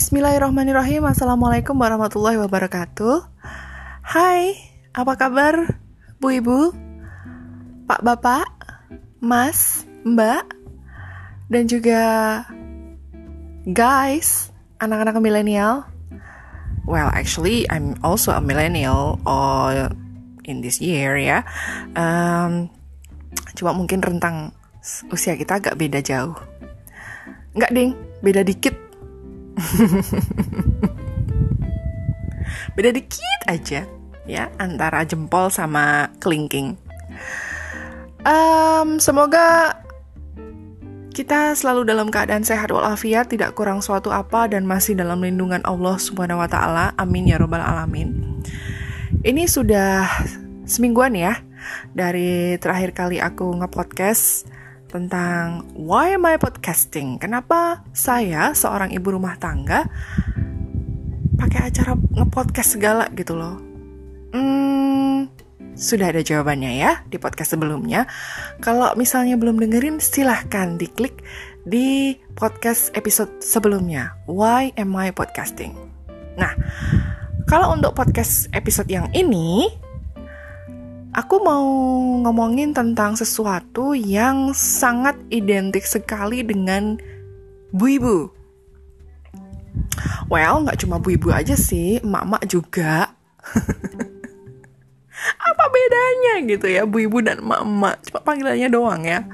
Bismillahirrahmanirrahim. Assalamualaikum warahmatullahi wabarakatuh. Hai, apa kabar Bu Ibu, Pak Bapak, Mas, Mbak Dan juga guys, anak-anak milenial. Well, actually I'm also a millennial or in this year ya. Um, Cuma mungkin rentang usia kita agak beda jauh. Enggak ding, beda dikit Beda dikit aja ya antara jempol sama kelingking. Um, semoga kita selalu dalam keadaan sehat walafiat, tidak kurang suatu apa dan masih dalam lindungan Allah Subhanahu wa taala. Amin ya robbal alamin. Ini sudah semingguan ya dari terakhir kali aku nge-podcast tentang why am I podcasting? Kenapa saya seorang ibu rumah tangga pakai acara ngepodcast segala gitu loh? Hmm, sudah ada jawabannya ya di podcast sebelumnya. Kalau misalnya belum dengerin, silahkan diklik di podcast episode sebelumnya. Why am I podcasting? Nah, kalau untuk podcast episode yang ini, Aku mau ngomongin tentang sesuatu yang sangat identik sekali dengan bu ibu. Well, nggak cuma bu ibu aja sih, emak-emak juga. Apa bedanya gitu ya, bu ibu dan emak-emak? Cuma panggilannya doang ya.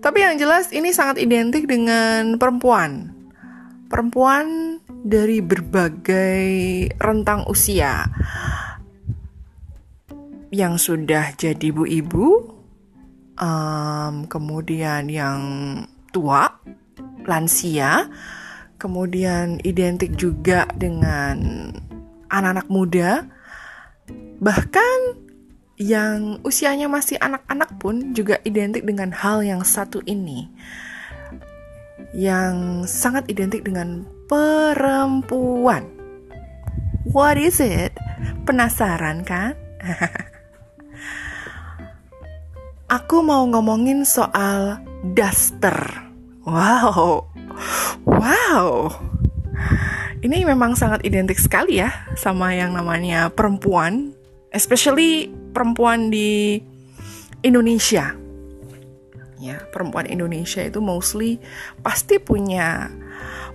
Tapi yang jelas ini sangat identik dengan perempuan. Perempuan dari berbagai rentang usia yang sudah jadi ibu-ibu, um, kemudian yang tua, lansia, kemudian identik juga dengan anak-anak muda, bahkan yang usianya masih anak-anak pun juga identik dengan hal yang satu ini, yang sangat identik dengan perempuan. What is it? Penasaran kan? Aku mau ngomongin soal daster. Wow, wow. Ini memang sangat identik sekali ya sama yang namanya perempuan, especially perempuan di Indonesia. Ya, perempuan Indonesia itu mostly pasti punya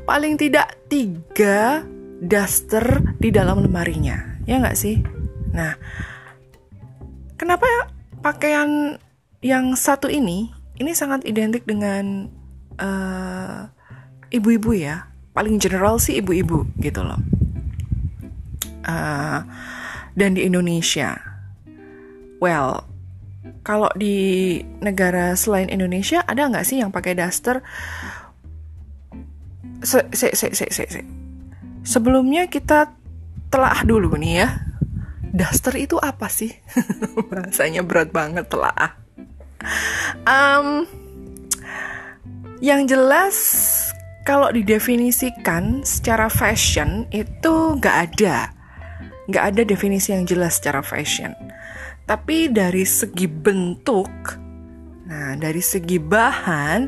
paling tidak tiga daster di dalam lemarinya, ya nggak sih? Nah, kenapa pakaian yang satu ini ini sangat identik dengan uh, ibu-ibu ya. Paling general sih ibu-ibu gitu loh. Uh, dan di Indonesia. Well kalau di negara selain Indonesia ada nggak sih yang pakai daster? Se se se se se, se. sebelumnya kita telah dulu nih ya. Daster itu apa sih? Bahasanya berat banget telah um, yang jelas kalau didefinisikan secara fashion itu nggak ada. Nggak ada definisi yang jelas secara fashion. Tapi dari segi bentuk nah dari segi bahan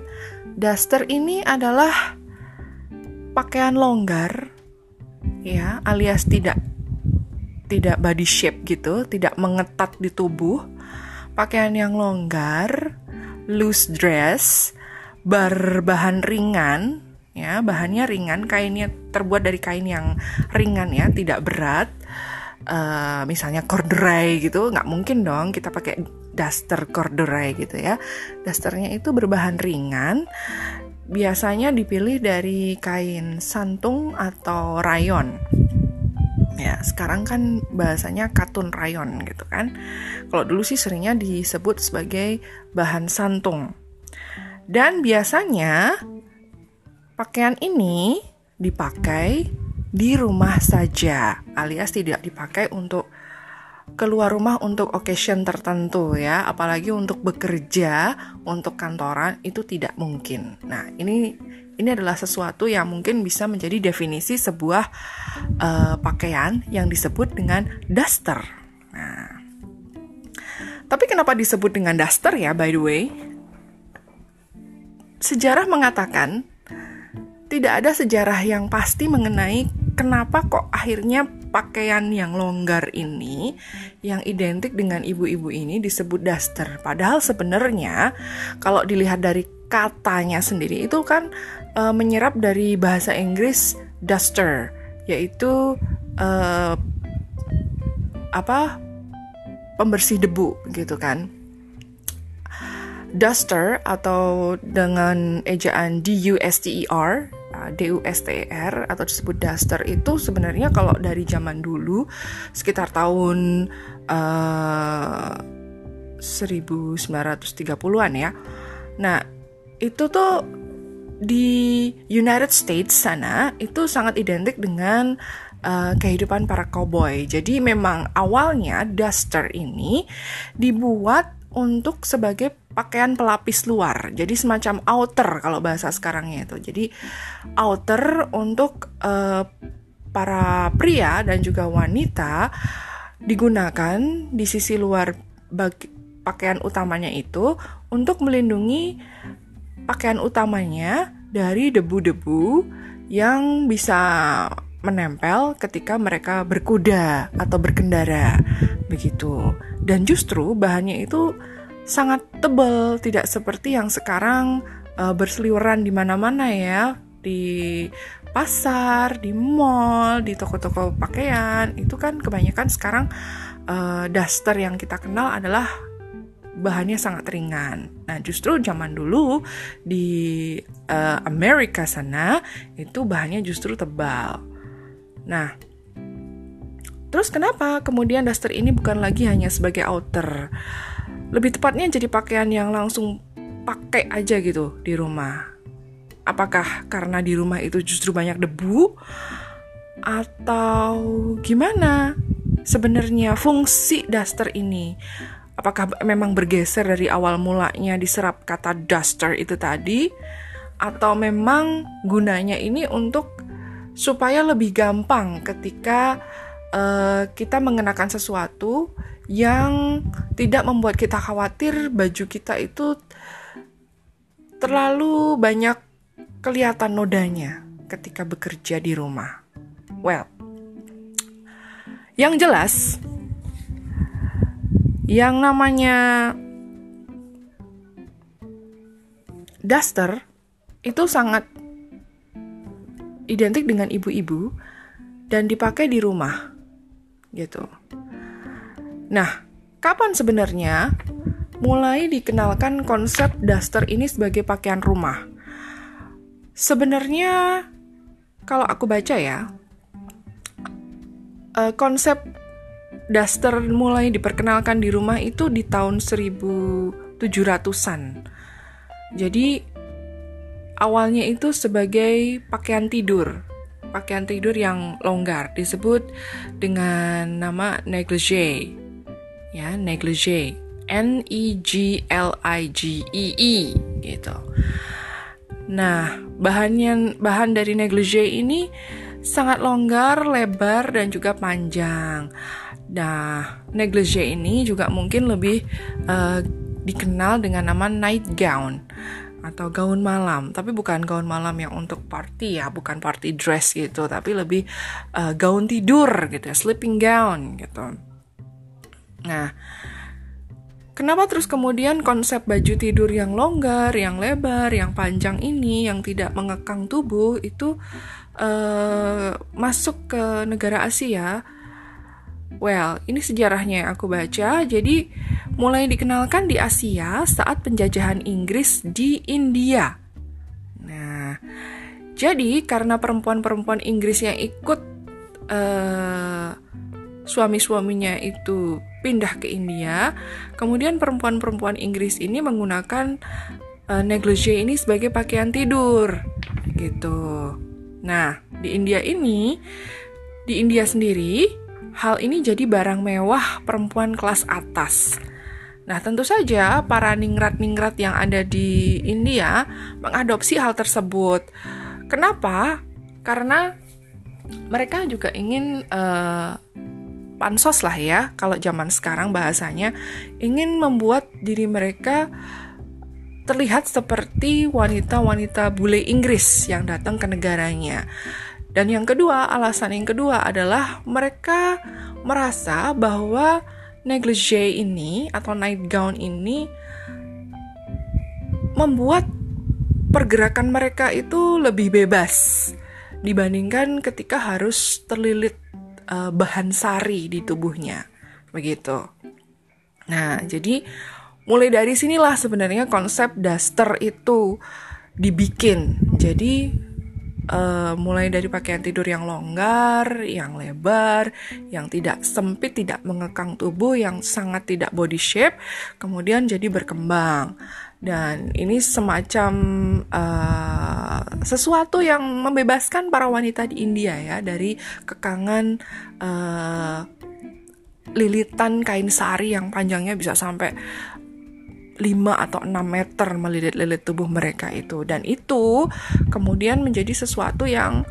daster ini adalah pakaian longgar ya alias tidak tidak body shape gitu tidak mengetat di tubuh pakaian yang longgar, loose dress, berbahan ringan, ya bahannya ringan, kainnya terbuat dari kain yang ringan ya, tidak berat. Uh, misalnya corduroy gitu, nggak mungkin dong kita pakai daster corduroy gitu ya. Dasternya itu berbahan ringan, biasanya dipilih dari kain santung atau rayon ya sekarang kan bahasanya katun rayon gitu kan. Kalau dulu sih seringnya disebut sebagai bahan santung. Dan biasanya pakaian ini dipakai di rumah saja alias tidak dipakai untuk keluar rumah untuk occasion tertentu ya. Apalagi untuk bekerja untuk kantoran itu tidak mungkin. Nah ini ini adalah sesuatu yang mungkin bisa menjadi definisi sebuah uh, pakaian yang disebut dengan duster. Nah, tapi kenapa disebut dengan duster ya, by the way? Sejarah mengatakan tidak ada sejarah yang pasti mengenai kenapa kok akhirnya pakaian yang longgar ini yang identik dengan ibu-ibu ini disebut daster. Padahal sebenarnya kalau dilihat dari katanya sendiri itu kan e, menyerap dari bahasa Inggris duster, yaitu e, apa pembersih debu gitu kan. Duster atau dengan ejaan D U S T E R uh, D U S T E R atau disebut duster itu sebenarnya kalau dari zaman dulu sekitar tahun uh, 1930-an ya. Nah, itu tuh di United States sana itu sangat identik dengan uh, kehidupan para cowboy. Jadi memang awalnya duster ini dibuat untuk sebagai pakaian pelapis luar. Jadi semacam outer kalau bahasa sekarangnya itu. Jadi outer untuk uh, para pria dan juga wanita digunakan di sisi luar bagi pakaian utamanya itu untuk melindungi pakaian utamanya dari debu-debu yang bisa menempel ketika mereka berkuda atau berkendara begitu. Dan justru bahannya itu sangat tebal, tidak seperti yang sekarang uh, berseliweran di mana-mana ya, di pasar, di mall, di toko-toko pakaian. Itu kan kebanyakan sekarang uh, daster yang kita kenal adalah bahannya sangat ringan. Nah, justru zaman dulu di uh, Amerika sana itu bahannya justru tebal. Nah, terus kenapa kemudian daster ini bukan lagi hanya sebagai outer? Lebih tepatnya jadi pakaian yang langsung pakai aja gitu di rumah. Apakah karena di rumah itu justru banyak debu atau gimana? Sebenarnya fungsi daster ini apakah memang bergeser dari awal mulanya diserap kata duster itu tadi atau memang gunanya ini untuk supaya lebih gampang ketika uh, kita mengenakan sesuatu yang tidak membuat kita khawatir baju kita itu terlalu banyak kelihatan nodanya ketika bekerja di rumah. Well, yang jelas yang namanya duster itu sangat identik dengan ibu-ibu dan dipakai di rumah gitu. Nah, kapan sebenarnya mulai dikenalkan konsep duster ini sebagai pakaian rumah? Sebenarnya kalau aku baca ya, uh, konsep daster mulai diperkenalkan di rumah itu di tahun 1700-an. Jadi awalnya itu sebagai pakaian tidur, pakaian tidur yang longgar disebut dengan nama negligee. Ya, negligee. N E G L I G E E gitu. Nah, bahannya bahan dari negligee ini sangat longgar, lebar dan juga panjang. Nah, negligee ini juga mungkin lebih uh, dikenal dengan nama night gown atau gaun malam, tapi bukan gaun malam yang untuk party ya, bukan party dress gitu, tapi lebih uh, gaun tidur gitu ya, sleeping gown gitu. Nah, kenapa terus kemudian konsep baju tidur yang longgar, yang lebar, yang panjang ini, yang tidak mengekang tubuh itu uh, masuk ke negara Asia? Well, ini sejarahnya yang aku baca. Jadi, mulai dikenalkan di Asia saat penjajahan Inggris di India. Nah, jadi karena perempuan-perempuan Inggris yang ikut uh, suami-suaminya itu pindah ke India, kemudian perempuan-perempuan Inggris ini menggunakan uh, negligee ini sebagai pakaian tidur, gitu. Nah, di India ini, di India sendiri Hal ini jadi barang mewah perempuan kelas atas. Nah, tentu saja para ningrat-ningrat yang ada di India mengadopsi hal tersebut. Kenapa? Karena mereka juga ingin uh, pansos lah ya, kalau zaman sekarang bahasanya, ingin membuat diri mereka terlihat seperti wanita-wanita bule Inggris yang datang ke negaranya. Dan yang kedua, alasan yang kedua adalah mereka merasa bahwa negligee ini atau night gown ini membuat pergerakan mereka itu lebih bebas dibandingkan ketika harus terlilit uh, bahan sari di tubuhnya. Begitu. Nah, jadi mulai dari sinilah sebenarnya konsep daster itu dibikin. Jadi uh, mulai dari pakaian tidur yang longgar, yang lebar, yang tidak sempit, tidak mengekang tubuh, yang sangat tidak body shape, kemudian jadi berkembang. Dan ini semacam uh, sesuatu yang membebaskan para wanita di India ya dari kekangan uh, lilitan kain sari yang panjangnya bisa sampai 5 atau 6 meter melilit-lilit tubuh mereka itu dan itu kemudian menjadi sesuatu yang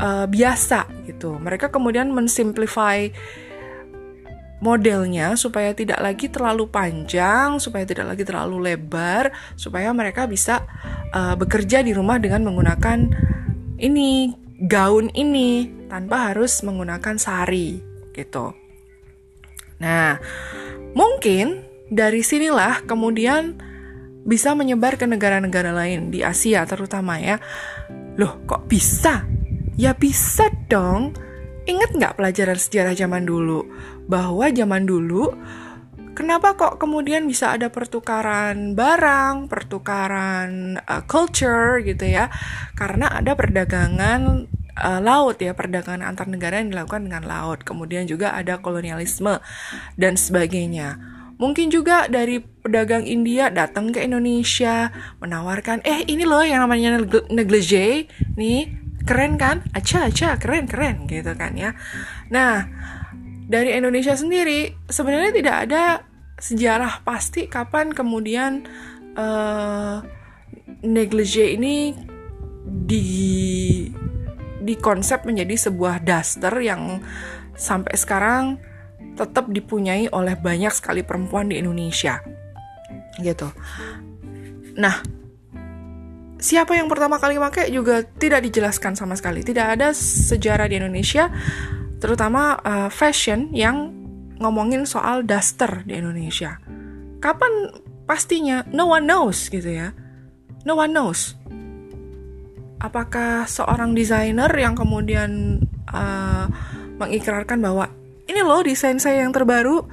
uh, biasa gitu. Mereka kemudian mensimplify modelnya supaya tidak lagi terlalu panjang, supaya tidak lagi terlalu lebar, supaya mereka bisa uh, bekerja di rumah dengan menggunakan ini gaun ini tanpa harus menggunakan sari gitu. Nah, mungkin dari sinilah kemudian bisa menyebar ke negara-negara lain di Asia terutama ya. Loh, kok bisa? Ya bisa dong. Ingat nggak pelajaran sejarah zaman dulu? Bahwa zaman dulu, kenapa kok kemudian bisa ada pertukaran barang, pertukaran uh, culture gitu ya? Karena ada perdagangan uh, laut ya, perdagangan antar negara yang dilakukan dengan laut. Kemudian juga ada kolonialisme dan sebagainya Mungkin juga dari pedagang India datang ke Indonesia menawarkan, eh ini loh yang namanya negligee, nih keren kan? Aca aca keren keren gitu kan ya. Nah dari Indonesia sendiri sebenarnya tidak ada sejarah pasti kapan kemudian uh, negligee ini di di konsep menjadi sebuah daster yang sampai sekarang tetap dipunyai oleh banyak sekali perempuan di Indonesia. Gitu. Nah, siapa yang pertama kali pakai juga tidak dijelaskan sama sekali. Tidak ada sejarah di Indonesia, terutama uh, fashion yang ngomongin soal daster di Indonesia. Kapan pastinya? No one knows gitu ya. No one knows. Apakah seorang desainer yang kemudian uh, mengikrarkan bahwa ini loh desain saya yang terbaru,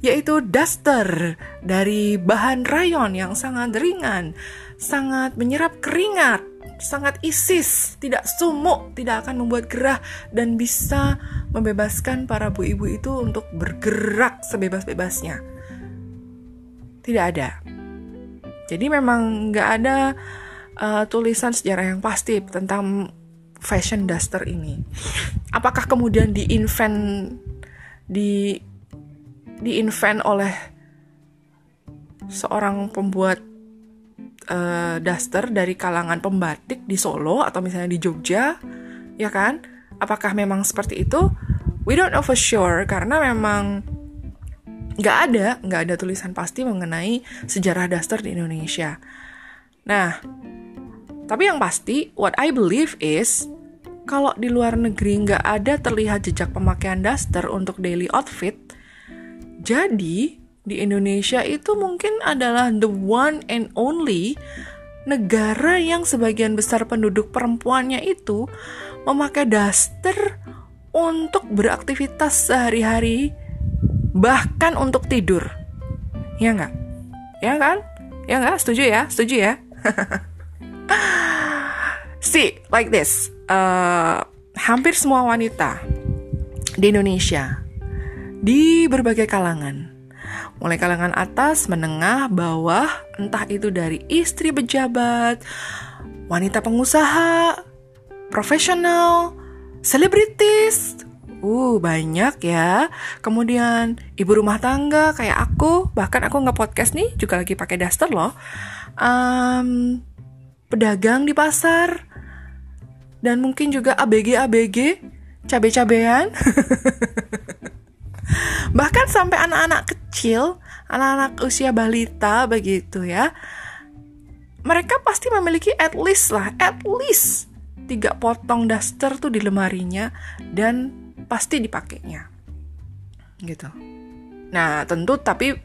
yaitu duster dari bahan rayon yang sangat ringan, sangat menyerap keringat, sangat isis, tidak sumuk, tidak akan membuat gerah, dan bisa membebaskan para bu ibu itu untuk bergerak sebebas-bebasnya. Tidak ada. Jadi memang nggak ada uh, tulisan sejarah yang pasti tentang fashion duster ini. Apakah kemudian di-invent di diinvent oleh seorang pembuat uh, daster dari kalangan pembatik di Solo atau misalnya di Jogja, ya kan? Apakah memang seperti itu? We don't know for sure karena memang nggak ada nggak ada tulisan pasti mengenai sejarah daster di Indonesia. Nah, tapi yang pasti, what I believe is kalau di luar negeri nggak ada terlihat jejak pemakaian daster untuk daily outfit, jadi di Indonesia itu mungkin adalah the one and only negara yang sebagian besar penduduk perempuannya itu memakai daster untuk beraktivitas sehari-hari, bahkan untuk tidur. Ya nggak? Ya kan? Ya nggak? Setuju ya? Setuju ya? See, like this uh, hampir semua wanita di Indonesia di berbagai kalangan, mulai kalangan atas, menengah, bawah, entah itu dari istri pejabat, wanita pengusaha, profesional, selebritis, uh banyak ya. Kemudian ibu rumah tangga kayak aku, bahkan aku nggak podcast nih juga lagi pakai daster loh. Um, pedagang di pasar, dan mungkin juga ABG-ABG, cabe-cabean. Bahkan sampai anak-anak kecil, anak-anak usia balita begitu ya. mereka pasti memiliki at least lah, at least tiga potong daster tuh di lemarinya dan pasti dipakainya. Gitu. Nah, tentu tapi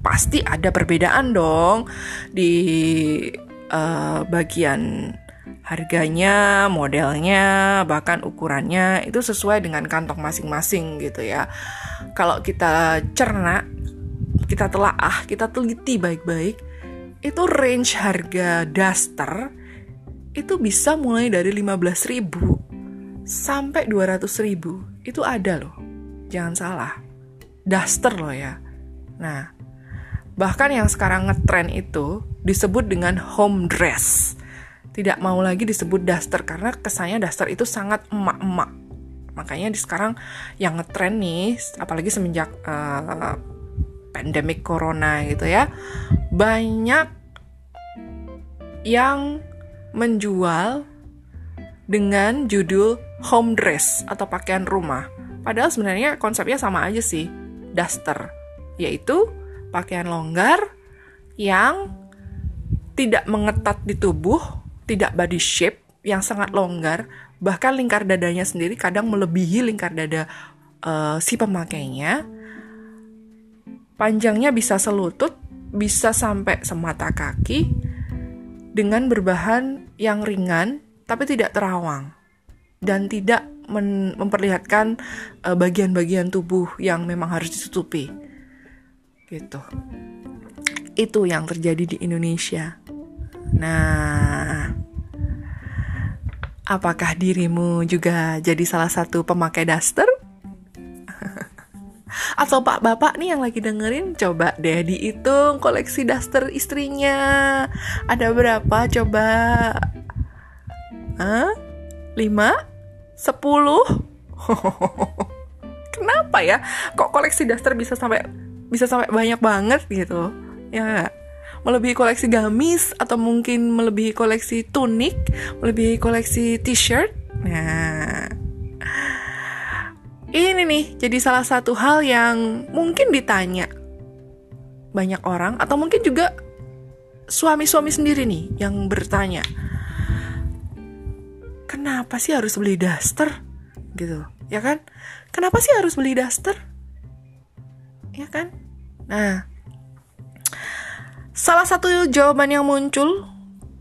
pasti ada perbedaan dong di uh, bagian harganya, modelnya, bahkan ukurannya itu sesuai dengan kantong masing-masing gitu ya. Kalau kita cerna, kita telaah, kita teliti baik-baik, itu range harga daster itu bisa mulai dari 15.000 sampai 200.000. Itu ada loh. Jangan salah. Daster loh ya. Nah, bahkan yang sekarang ngetren itu disebut dengan home dress tidak mau lagi disebut daster karena kesannya daster itu sangat emak-emak. Makanya di sekarang yang ngetren nih, apalagi semenjak uh, pandemik corona gitu ya, banyak yang menjual dengan judul home dress atau pakaian rumah. Padahal sebenarnya konsepnya sama aja sih, daster, yaitu pakaian longgar yang tidak mengetat di tubuh tidak body shape yang sangat longgar, bahkan lingkar dadanya sendiri kadang melebihi lingkar dada uh, si pemakainya. Panjangnya bisa selutut, bisa sampai semata kaki dengan berbahan yang ringan tapi tidak terawang dan tidak memperlihatkan uh, bagian-bagian tubuh yang memang harus ditutupi. Gitu. Itu yang terjadi di Indonesia. Nah, apakah dirimu juga jadi salah satu pemakai daster? Atau pak bapak nih yang lagi dengerin Coba deh dihitung koleksi daster istrinya Ada berapa coba? Hah? Lima? Sepuluh? Kenapa ya? Kok koleksi daster bisa sampai bisa sampai banyak banget gitu? Ya melebihi koleksi gamis atau mungkin melebihi koleksi tunik, melebihi koleksi t-shirt. Nah, ini nih jadi salah satu hal yang mungkin ditanya banyak orang atau mungkin juga suami-suami sendiri nih yang bertanya. Kenapa sih harus beli daster? Gitu, ya kan? Kenapa sih harus beli daster? Ya kan? Nah, Salah satu jawaban yang muncul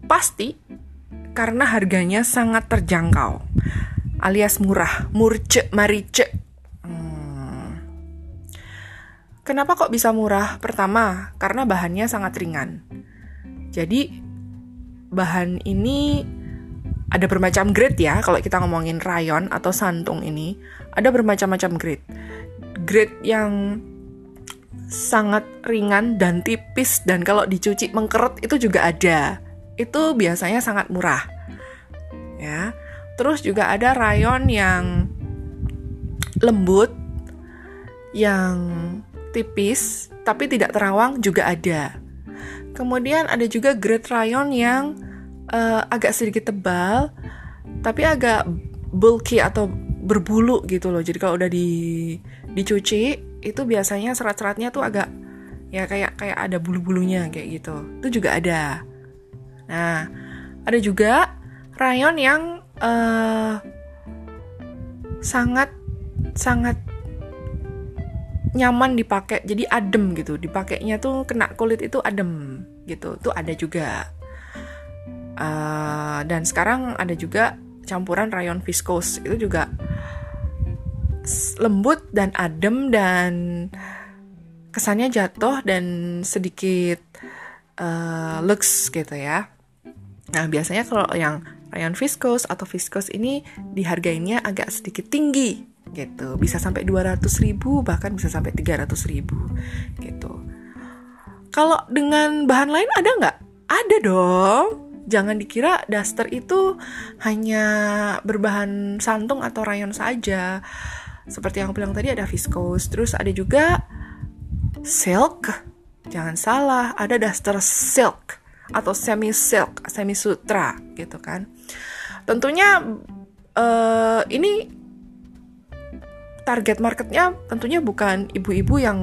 pasti karena harganya sangat terjangkau alias murah, murce, marice. Hmm. Kenapa kok bisa murah? Pertama, karena bahannya sangat ringan. Jadi bahan ini ada bermacam grade ya kalau kita ngomongin rayon atau santung ini ada bermacam-macam grade. Grade yang sangat ringan dan tipis dan kalau dicuci mengkeret itu juga ada. Itu biasanya sangat murah. Ya. Terus juga ada rayon yang lembut yang tipis tapi tidak terawang juga ada. Kemudian ada juga grade rayon yang uh, agak sedikit tebal tapi agak bulky atau berbulu gitu loh. Jadi kalau udah di dicuci itu biasanya serat-seratnya tuh agak ya kayak kayak ada bulu-bulunya kayak gitu. Itu juga ada. Nah, ada juga rayon yang uh, sangat sangat nyaman dipakai. Jadi adem gitu. Dipakainya tuh kena kulit itu adem gitu. Tuh ada juga. Uh, dan sekarang ada juga campuran rayon viscose itu juga lembut dan adem dan kesannya jatuh dan sedikit uh, lux gitu ya. Nah biasanya kalau yang rayon viscose atau viscose ini dihargainya agak sedikit tinggi gitu, bisa sampai 200 ribu bahkan bisa sampai 300 ribu gitu. Kalau dengan bahan lain ada nggak? Ada dong. Jangan dikira daster itu hanya berbahan santung atau rayon saja seperti yang aku bilang tadi ada viscose, terus ada juga silk. Jangan salah, ada daster silk atau semi silk, semi sutra gitu kan. Tentunya uh, ini target marketnya tentunya bukan ibu-ibu yang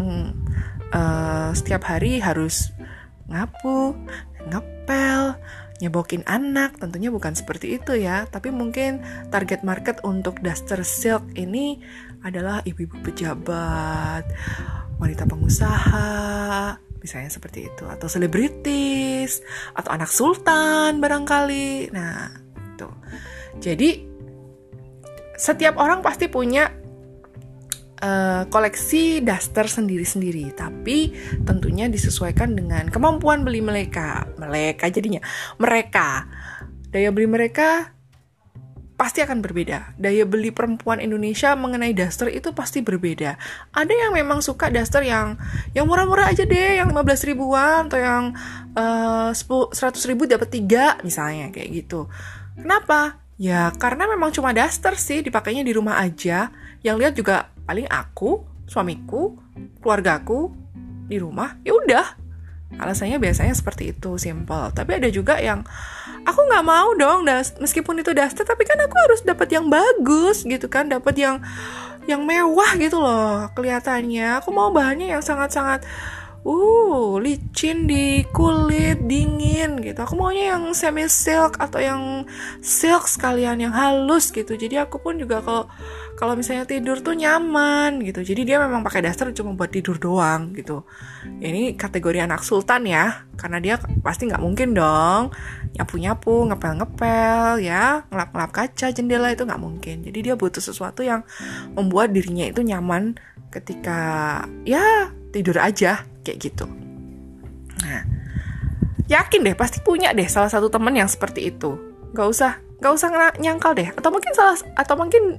uh, setiap hari harus ngapu, ngepel, nyebokin anak, tentunya bukan seperti itu ya. Tapi mungkin target market untuk daster silk ini adalah ibu-ibu pejabat, wanita pengusaha, misalnya seperti itu, atau selebritis, atau anak sultan barangkali. Nah, itu. Jadi setiap orang pasti punya uh, koleksi daster sendiri-sendiri, tapi tentunya disesuaikan dengan kemampuan beli mereka. Mereka jadinya mereka daya beli mereka pasti akan berbeda. Daya beli perempuan Indonesia mengenai daster itu pasti berbeda. Ada yang memang suka daster yang yang murah-murah aja deh, yang 15 ribuan atau yang uh, 100 ribu dapat tiga misalnya kayak gitu. Kenapa? Ya karena memang cuma daster sih dipakainya di rumah aja. Yang lihat juga paling aku, suamiku, keluargaku di rumah. Ya udah. Alasannya biasanya seperti itu, simple. Tapi ada juga yang aku nggak mau dong, das meskipun itu daster, tapi kan aku harus dapat yang bagus gitu kan, dapat yang yang mewah gitu loh kelihatannya. Aku mau bahannya yang sangat-sangat uh licin di kulit dingin gitu. Aku maunya yang semi silk atau yang silk sekalian yang halus gitu. Jadi aku pun juga kalau kalau misalnya tidur tuh nyaman gitu. Jadi dia memang pakai daster cuma buat tidur doang gitu. Ini kategori anak sultan ya karena dia pasti nggak mungkin dong nyapu nyapu ngepel ngepel ya ngelap ngelap kaca jendela itu nggak mungkin. Jadi dia butuh sesuatu yang membuat dirinya itu nyaman ketika ya tidur aja kayak gitu. Nah, yakin deh pasti punya deh salah satu temen yang seperti itu. Gak usah, gak usah nyangkal deh. Atau mungkin salah, atau mungkin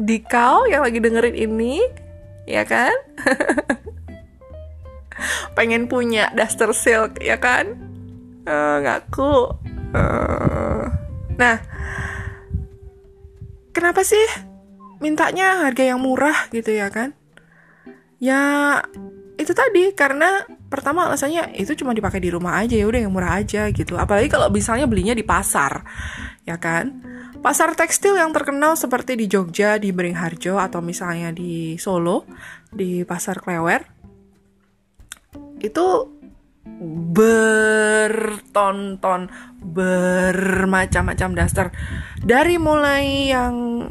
di kau yang lagi dengerin ini, ya kan? Pengen punya daster silk, ya kan? Uh, ngaku. Uh, nah, kenapa sih mintanya harga yang murah gitu ya kan? Ya itu tadi karena pertama alasannya itu cuma dipakai di rumah aja ya udah yang murah aja gitu. Apalagi kalau misalnya belinya di pasar ya kan? Pasar tekstil yang terkenal seperti di Jogja di Beringharjo atau misalnya di Solo di pasar Klewer itu bertonton bermacam-macam daster. Dari mulai yang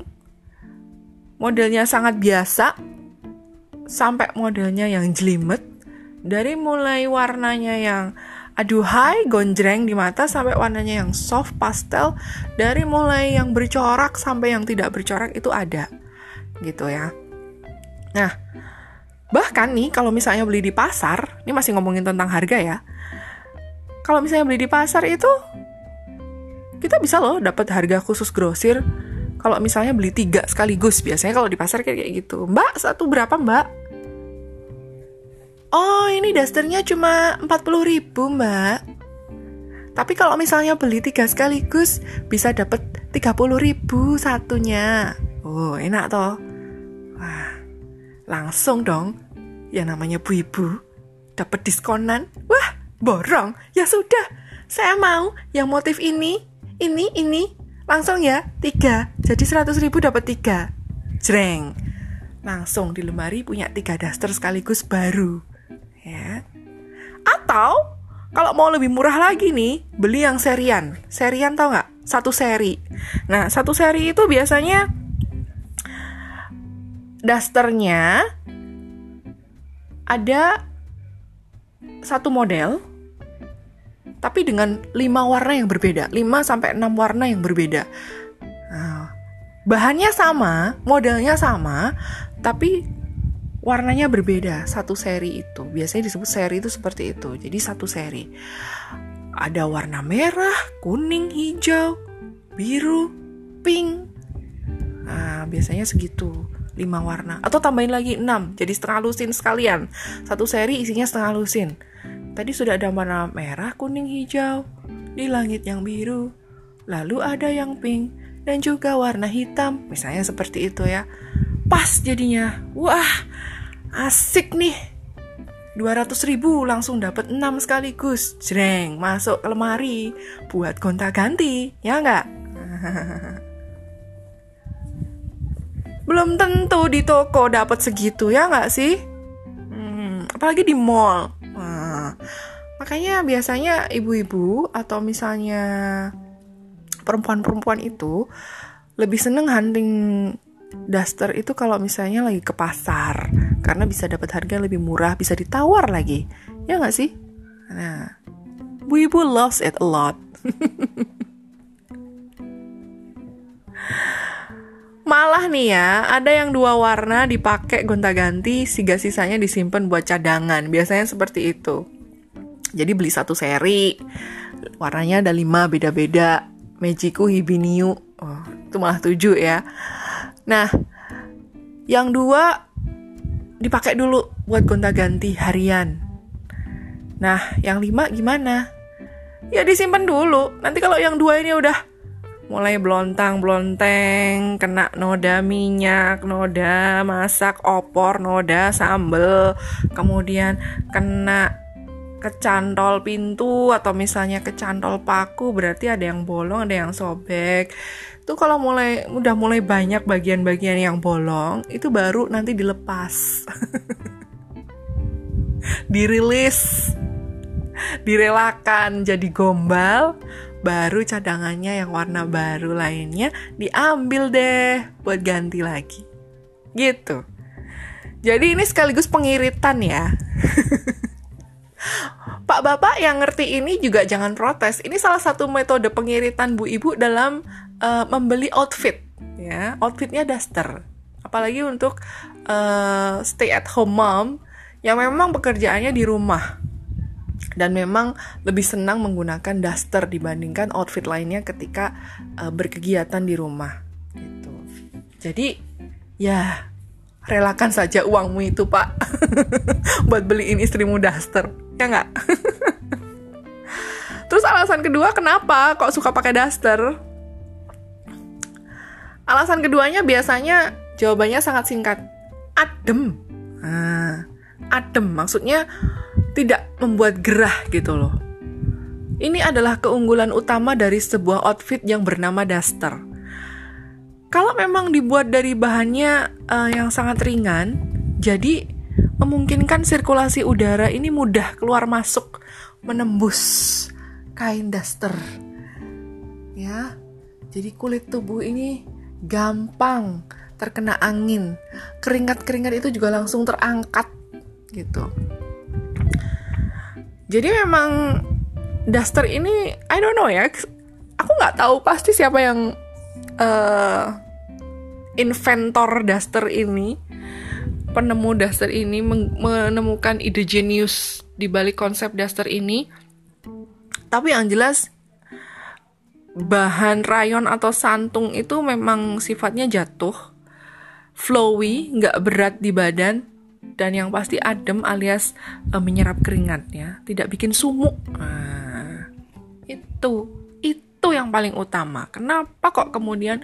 modelnya sangat biasa sampai modelnya yang jelimet. Dari mulai warnanya yang aduhai gonjreng di mata sampai warnanya yang soft pastel. Dari mulai yang bercorak sampai yang tidak bercorak itu ada. Gitu ya. Nah bahkan nih kalau misalnya beli di pasar ini masih ngomongin tentang harga ya. Kalau misalnya beli di pasar itu kita bisa loh dapat harga khusus grosir kalau misalnya beli tiga sekaligus biasanya kalau di pasar kayak gitu. Mbak satu berapa mbak? Oh ini dasternya cuma 40 ribu mbak. Tapi kalau misalnya beli tiga sekaligus bisa dapat 30 ribu satunya. Oh enak toh. Wah langsung dong. Ya namanya bu ibu. Dapat diskonan. Wah borong. Ya sudah saya mau yang motif ini ini ini Langsung ya, tiga. Jadi 100 ribu dapat tiga. Jreng. Langsung di lemari punya tiga daster sekaligus baru. Ya. Atau kalau mau lebih murah lagi nih, beli yang serian. Serian tau nggak? Satu seri. Nah, satu seri itu biasanya dasternya ada satu model tapi dengan lima warna yang berbeda, 5 sampai 6 warna yang berbeda. Nah, bahannya sama, modelnya sama, tapi warnanya berbeda. Satu seri itu biasanya disebut seri itu seperti itu. Jadi satu seri ada warna merah, kuning, hijau, biru, pink. Nah, biasanya segitu. 5 warna atau tambahin lagi 6 jadi setengah lusin sekalian satu seri isinya setengah lusin Tadi sudah ada warna merah, kuning, hijau, di langit yang biru. Lalu ada yang pink dan juga warna hitam, misalnya seperti itu ya. Pas jadinya. Wah, asik nih. 200 ribu langsung dapat 6 sekaligus. Jreng, masuk ke lemari buat gonta-ganti, ya nggak? Belum tentu di toko dapat segitu ya nggak sih? Hmm, apalagi di mall Makanya biasanya ibu-ibu atau misalnya perempuan-perempuan itu lebih seneng hunting daster itu kalau misalnya lagi ke pasar karena bisa dapat harga lebih murah, bisa ditawar lagi. Ya nggak sih? Nah, ibu-ibu loves it a lot. Malah nih ya, ada yang dua warna dipakai gonta-ganti, siga sisanya disimpan buat cadangan. Biasanya seperti itu. Jadi beli satu seri, warnanya ada lima beda-beda. Mejiku Hibiniu, oh, itu malah tujuh ya. Nah, yang dua dipakai dulu buat gonta-ganti harian. Nah, yang lima gimana? Ya disimpan dulu. Nanti kalau yang dua ini udah mulai blontang-blonteng, kena noda minyak, noda masak opor, noda sambel, kemudian kena kecantol pintu atau misalnya kecantol paku berarti ada yang bolong, ada yang sobek. Itu kalau mulai udah mulai banyak bagian-bagian yang bolong, itu baru nanti dilepas. Dirilis. Direlakan jadi gombal baru cadangannya yang warna baru lainnya diambil deh buat ganti lagi. Gitu. Jadi ini sekaligus pengiritan ya. Pak Bapak yang ngerti ini juga jangan protes. Ini salah satu metode pengiritan Bu Ibu dalam uh, membeli outfit ya. Outfitnya daster. Apalagi untuk uh, stay at home mom yang memang pekerjaannya di rumah dan memang lebih senang menggunakan daster dibandingkan outfit lainnya ketika uh, berkegiatan di rumah gitu. Jadi ya relakan saja uangmu itu pak buat beliin istrimu daster ya nggak? Terus alasan kedua kenapa kok suka pakai daster? Alasan keduanya biasanya jawabannya sangat singkat, adem. Nah, adem maksudnya tidak membuat gerah gitu loh. Ini adalah keunggulan utama dari sebuah outfit yang bernama duster. Kalau memang dibuat dari bahannya uh, yang sangat ringan, jadi memungkinkan sirkulasi udara ini mudah keluar masuk menembus kain daster. Ya. Jadi kulit tubuh ini gampang terkena angin. Keringat-keringat itu juga langsung terangkat gitu. Jadi memang Duster ini I don't know ya. Aku nggak tahu pasti siapa yang uh, inventor Duster ini, penemu Duster ini menemukan ide genius di balik konsep Duster ini. Tapi yang jelas bahan rayon atau santung itu memang sifatnya jatuh, flowy, nggak berat di badan, dan yang pasti adem alias uh, menyerap keringatnya, tidak bikin sumuk. Nah, itu itu yang paling utama. Kenapa kok kemudian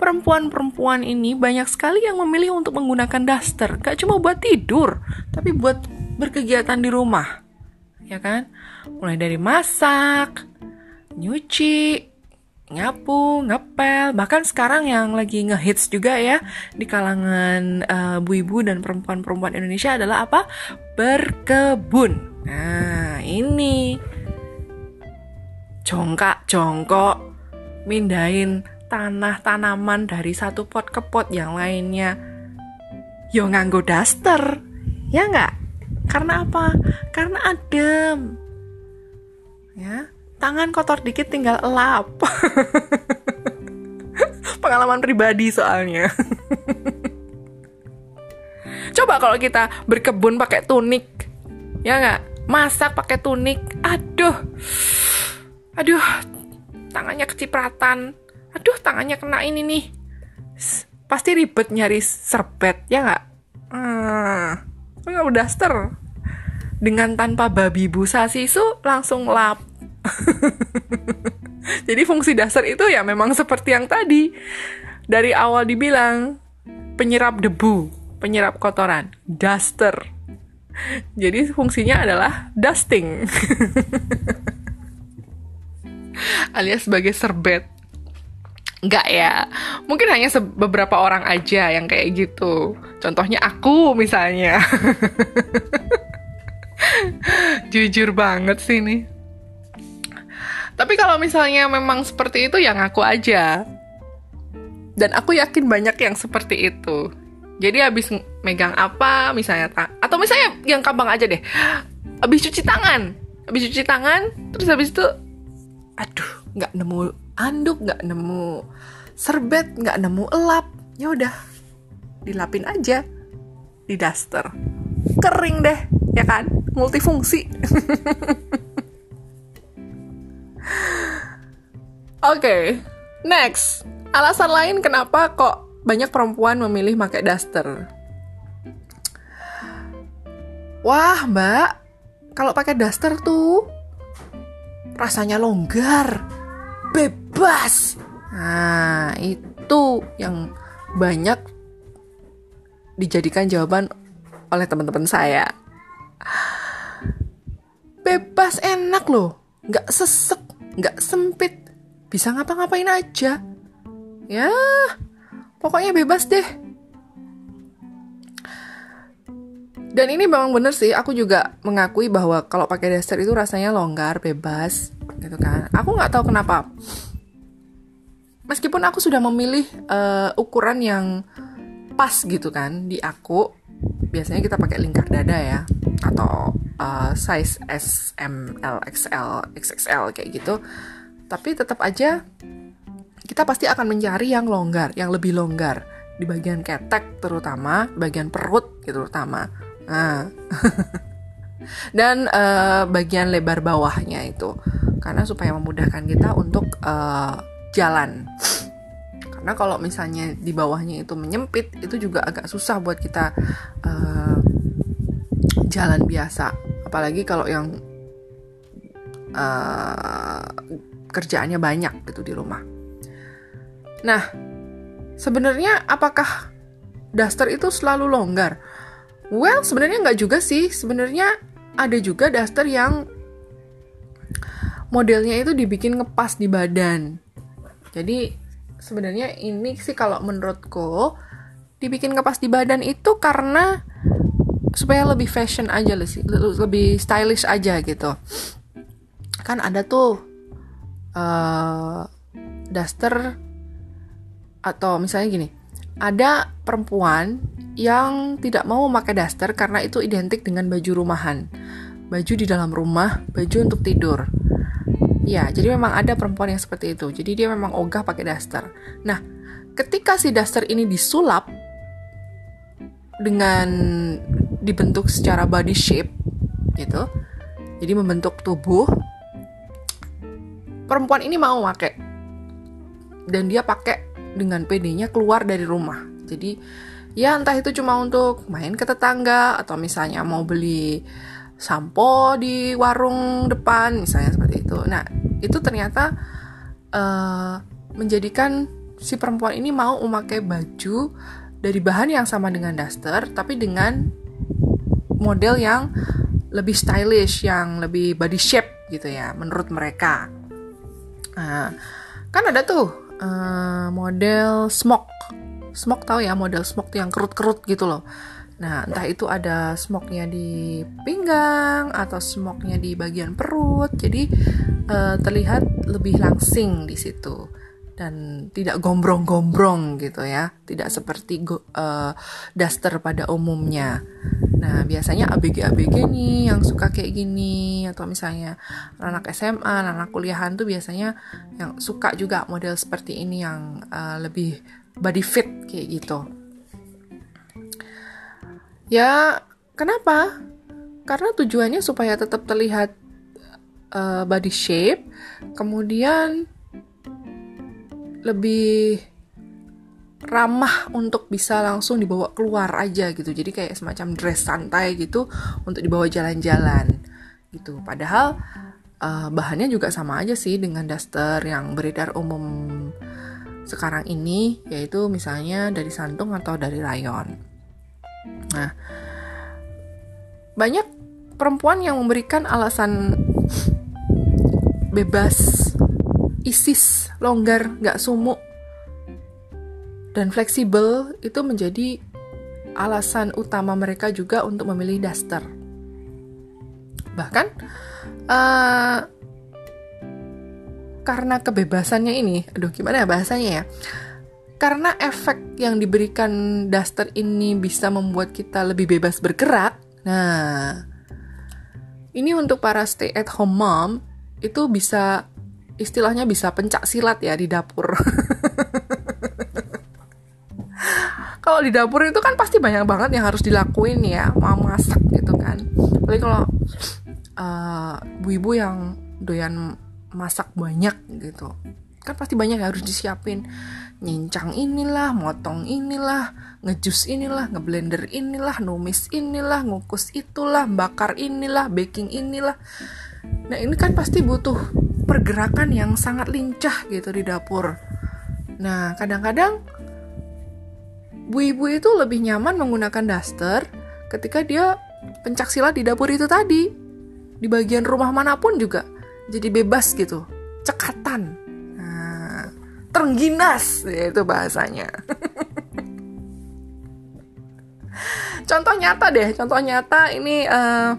perempuan-perempuan ini banyak sekali yang memilih untuk menggunakan daster? Gak cuma buat tidur, tapi buat berkegiatan di rumah. Ya kan? Mulai dari masak, nyuci, nyapu, ngepel, bahkan sekarang yang lagi ngehits juga ya di kalangan uh, ibu-ibu dan perempuan-perempuan Indonesia adalah apa? Berkebun. Nah, ini jongkak jongkok mindahin tanah tanaman dari satu pot ke pot yang lainnya. Yo nganggo daster ya nggak? Karena apa? Karena adem. Ya tangan kotor dikit tinggal lap pengalaman pribadi soalnya. Coba kalau kita berkebun pakai tunik ya nggak? Masak pakai tunik aduh aduh tangannya kecipratan aduh tangannya kena ini nih pasti ribet nyari serbet ya nggak hmm, nggak daster dengan tanpa babi busa sisu langsung lap Jadi fungsi dasar itu ya memang seperti yang tadi. Dari awal dibilang penyerap debu, penyerap kotoran, duster. Jadi fungsinya adalah dusting. Alias sebagai serbet. Enggak ya, mungkin hanya beberapa orang aja yang kayak gitu. Contohnya aku misalnya. jujur banget sih nih. Tapi kalau misalnya memang seperti itu ya ngaku aja. Dan aku yakin banyak yang seperti itu. Jadi habis megang apa misalnya atau misalnya yang gampang aja deh. Habis cuci tangan, habis cuci tangan, terus habis itu aduh, nggak nemu anduk, nggak nemu serbet, nggak nemu elap. Ya udah, dilapin aja di daster. Kering deh, ya kan? Multifungsi. Oke, okay, next. Alasan lain kenapa kok banyak perempuan memilih pakai daster? Wah, Mbak, kalau pakai daster tuh rasanya longgar, bebas. Nah, itu yang banyak dijadikan jawaban oleh teman-teman saya. Bebas enak loh, nggak sesek, nggak sempit, bisa ngapa-ngapain aja. Ya, pokoknya bebas deh. Dan ini memang bener sih, aku juga mengakui bahwa kalau pakai daster itu rasanya longgar, bebas, gitu kan. Aku nggak tahu kenapa. Meskipun aku sudah memilih uh, ukuran yang pas gitu kan di aku, biasanya kita pakai lingkar dada ya, atau uh, size S, M, L, XL, XXL kayak gitu tapi tetap aja kita pasti akan mencari yang longgar, yang lebih longgar di bagian ketek terutama, bagian perut gitu terutama. Nah. Dan uh, bagian lebar bawahnya itu karena supaya memudahkan kita untuk uh, jalan. Karena kalau misalnya di bawahnya itu menyempit, itu juga agak susah buat kita uh, jalan biasa. Apalagi kalau yang uh, kerjaannya banyak gitu di rumah. Nah, sebenarnya apakah daster itu selalu longgar? Well, sebenarnya nggak juga sih. Sebenarnya ada juga daster yang modelnya itu dibikin ngepas di badan. Jadi sebenarnya ini sih kalau menurutku dibikin ngepas di badan itu karena supaya lebih fashion aja sih, lebih stylish aja gitu. Kan ada tuh uh, daster atau misalnya gini, ada perempuan yang tidak mau memakai daster karena itu identik dengan baju rumahan. Baju di dalam rumah, baju untuk tidur. Ya, jadi memang ada perempuan yang seperti itu. Jadi dia memang ogah pakai daster. Nah, ketika si daster ini disulap dengan dibentuk secara body shape gitu. Jadi membentuk tubuh perempuan ini mau pakai dan dia pakai dengan PD-nya keluar dari rumah. Jadi ya entah itu cuma untuk main ke tetangga atau misalnya mau beli sampo di warung depan misalnya seperti itu. Nah itu ternyata uh, menjadikan si perempuan ini mau memakai baju dari bahan yang sama dengan daster tapi dengan model yang lebih stylish yang lebih body shape gitu ya menurut mereka. Nah, kan ada tuh uh, model smock. Smock tahu ya model smock yang kerut-kerut gitu loh. Nah, entah itu ada smocknya di pinggang atau smocknya di bagian perut, jadi uh, terlihat lebih langsing di situ dan tidak gombrong-gombrong gitu ya, tidak seperti go, uh, daster pada umumnya. Nah, biasanya ABG-ABG nih yang suka kayak gini atau misalnya anak SMA, anak kuliahan tuh biasanya yang suka juga model seperti ini yang uh, lebih body fit kayak gitu. Ya, kenapa? Karena tujuannya supaya tetap terlihat uh, body shape, kemudian lebih ramah untuk bisa langsung dibawa keluar aja gitu. Jadi kayak semacam dress santai gitu untuk dibawa jalan-jalan gitu. Padahal uh, bahannya juga sama aja sih dengan daster yang beredar umum sekarang ini yaitu misalnya dari santung atau dari rayon. Nah, banyak perempuan yang memberikan alasan bebas isis, longgar, nggak sumuk, dan fleksibel itu menjadi alasan utama mereka juga untuk memilih daster. Bahkan uh, karena kebebasannya ini, aduh gimana ya bahasanya ya? Karena efek yang diberikan daster ini bisa membuat kita lebih bebas bergerak. Nah, ini untuk para stay at home mom itu bisa istilahnya bisa pencak silat ya di dapur. kalau di dapur itu kan pasti banyak banget yang harus dilakuin ya, mau masak gitu kan. Apalagi kalau uh, ibu-ibu yang doyan masak banyak gitu kan pasti banyak yang harus disiapin. Nyincang inilah motong inilah ngejus inilah ngeblender inilah numis inilah ngukus itulah bakar inilah baking inilah. Nah ini kan pasti butuh pergerakan yang sangat lincah gitu di dapur. Nah kadang-kadang bu ibu itu lebih nyaman menggunakan daster ketika dia pencak silat di dapur itu tadi. Di bagian rumah mana pun juga jadi bebas gitu. Cekatan. Nah, terengginas itu bahasanya. Contoh nyata deh contoh nyata ini uh,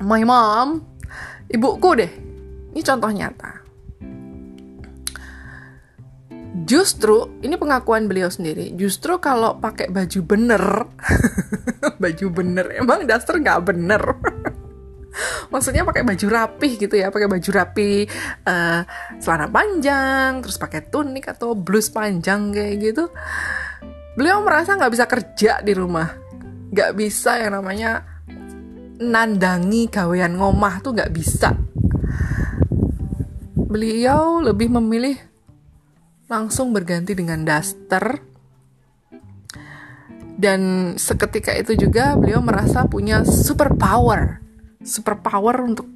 my mom ibuku deh. Ini contoh nyata justru ini pengakuan beliau sendiri. Justru kalau pakai baju bener baju bener emang daster nggak bener? Maksudnya pakai baju rapih gitu ya pakai baju rapi uh, celana panjang terus pakai tunik atau blus panjang kayak gitu. Beliau merasa nggak bisa kerja di rumah. Nggak bisa yang namanya nandangi gawean ngomah tuh nggak bisa. Beliau lebih memilih langsung berganti dengan daster dan seketika itu juga beliau merasa punya super power super power untuk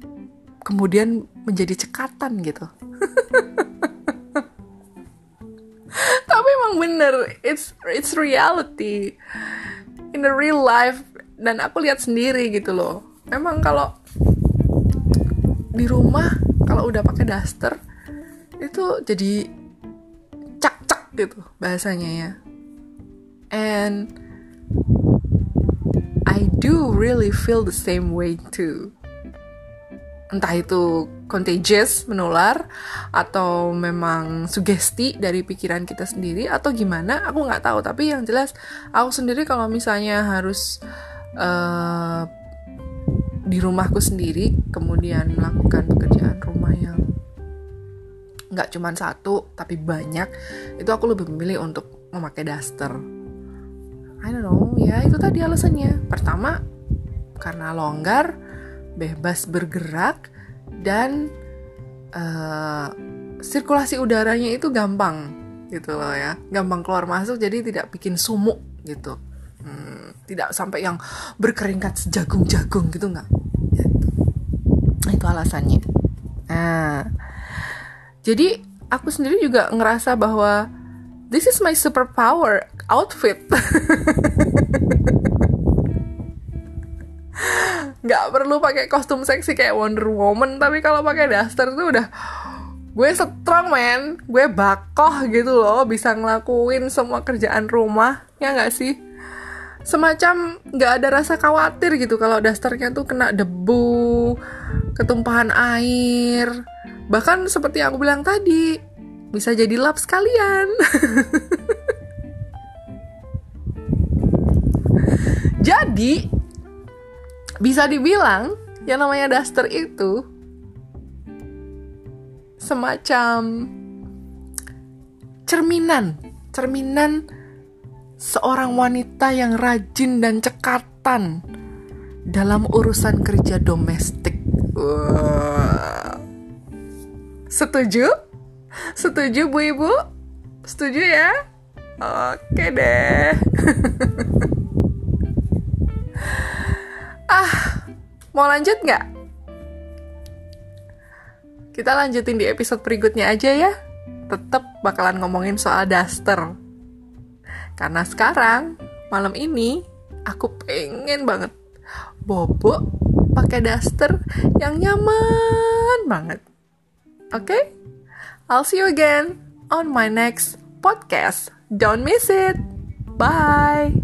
kemudian menjadi cekatan gitu. Tapi emang bener, it's it's reality in the real life dan aku lihat sendiri gitu loh. Memang kalau di rumah kalau udah pakai daster itu jadi gitu bahasanya ya. And I do really feel the same way too. Entah itu contagious, menular, atau memang sugesti dari pikiran kita sendiri, atau gimana, aku nggak tahu. Tapi yang jelas, aku sendiri kalau misalnya harus uh, di rumahku sendiri, kemudian melakukan pekerjaan rumah yang nggak cuma satu, tapi banyak, itu aku lebih memilih untuk memakai daster. I don't know ya itu tadi alasannya. Pertama karena longgar bebas bergerak dan uh, sirkulasi udaranya itu gampang gitu loh ya. Gampang keluar masuk jadi tidak bikin sumuk gitu. Hmm, tidak sampai yang berkeringkat sejagung-jagung gitu nggak? Gitu. Itu alasannya. Nah jadi aku sendiri juga ngerasa bahwa this is my superpower outfit. Nggak perlu pakai kostum seksi kayak Wonder Woman tapi kalau pakai daster tuh udah gue strong man. Gue bakoh gitu loh bisa ngelakuin semua kerjaan rumah ya nggak sih? Semacam nggak ada rasa khawatir gitu kalau dasternya tuh kena debu ketumpahan air bahkan seperti yang aku bilang tadi bisa jadi lap sekalian Jadi bisa dibilang yang namanya daster itu semacam cerminan, cerminan seorang wanita yang rajin dan cekatan dalam urusan kerja domestik. Wow. Setuju? Setuju Bu Ibu? Setuju ya? Oke deh. Ah, mau lanjut nggak? Kita lanjutin di episode berikutnya aja ya. Tetap bakalan ngomongin soal daster. Karena sekarang, malam ini, aku pengen banget bobo pakai daster yang nyaman banget. Okay? I'll see you again on my next podcast. Don't miss it. Bye.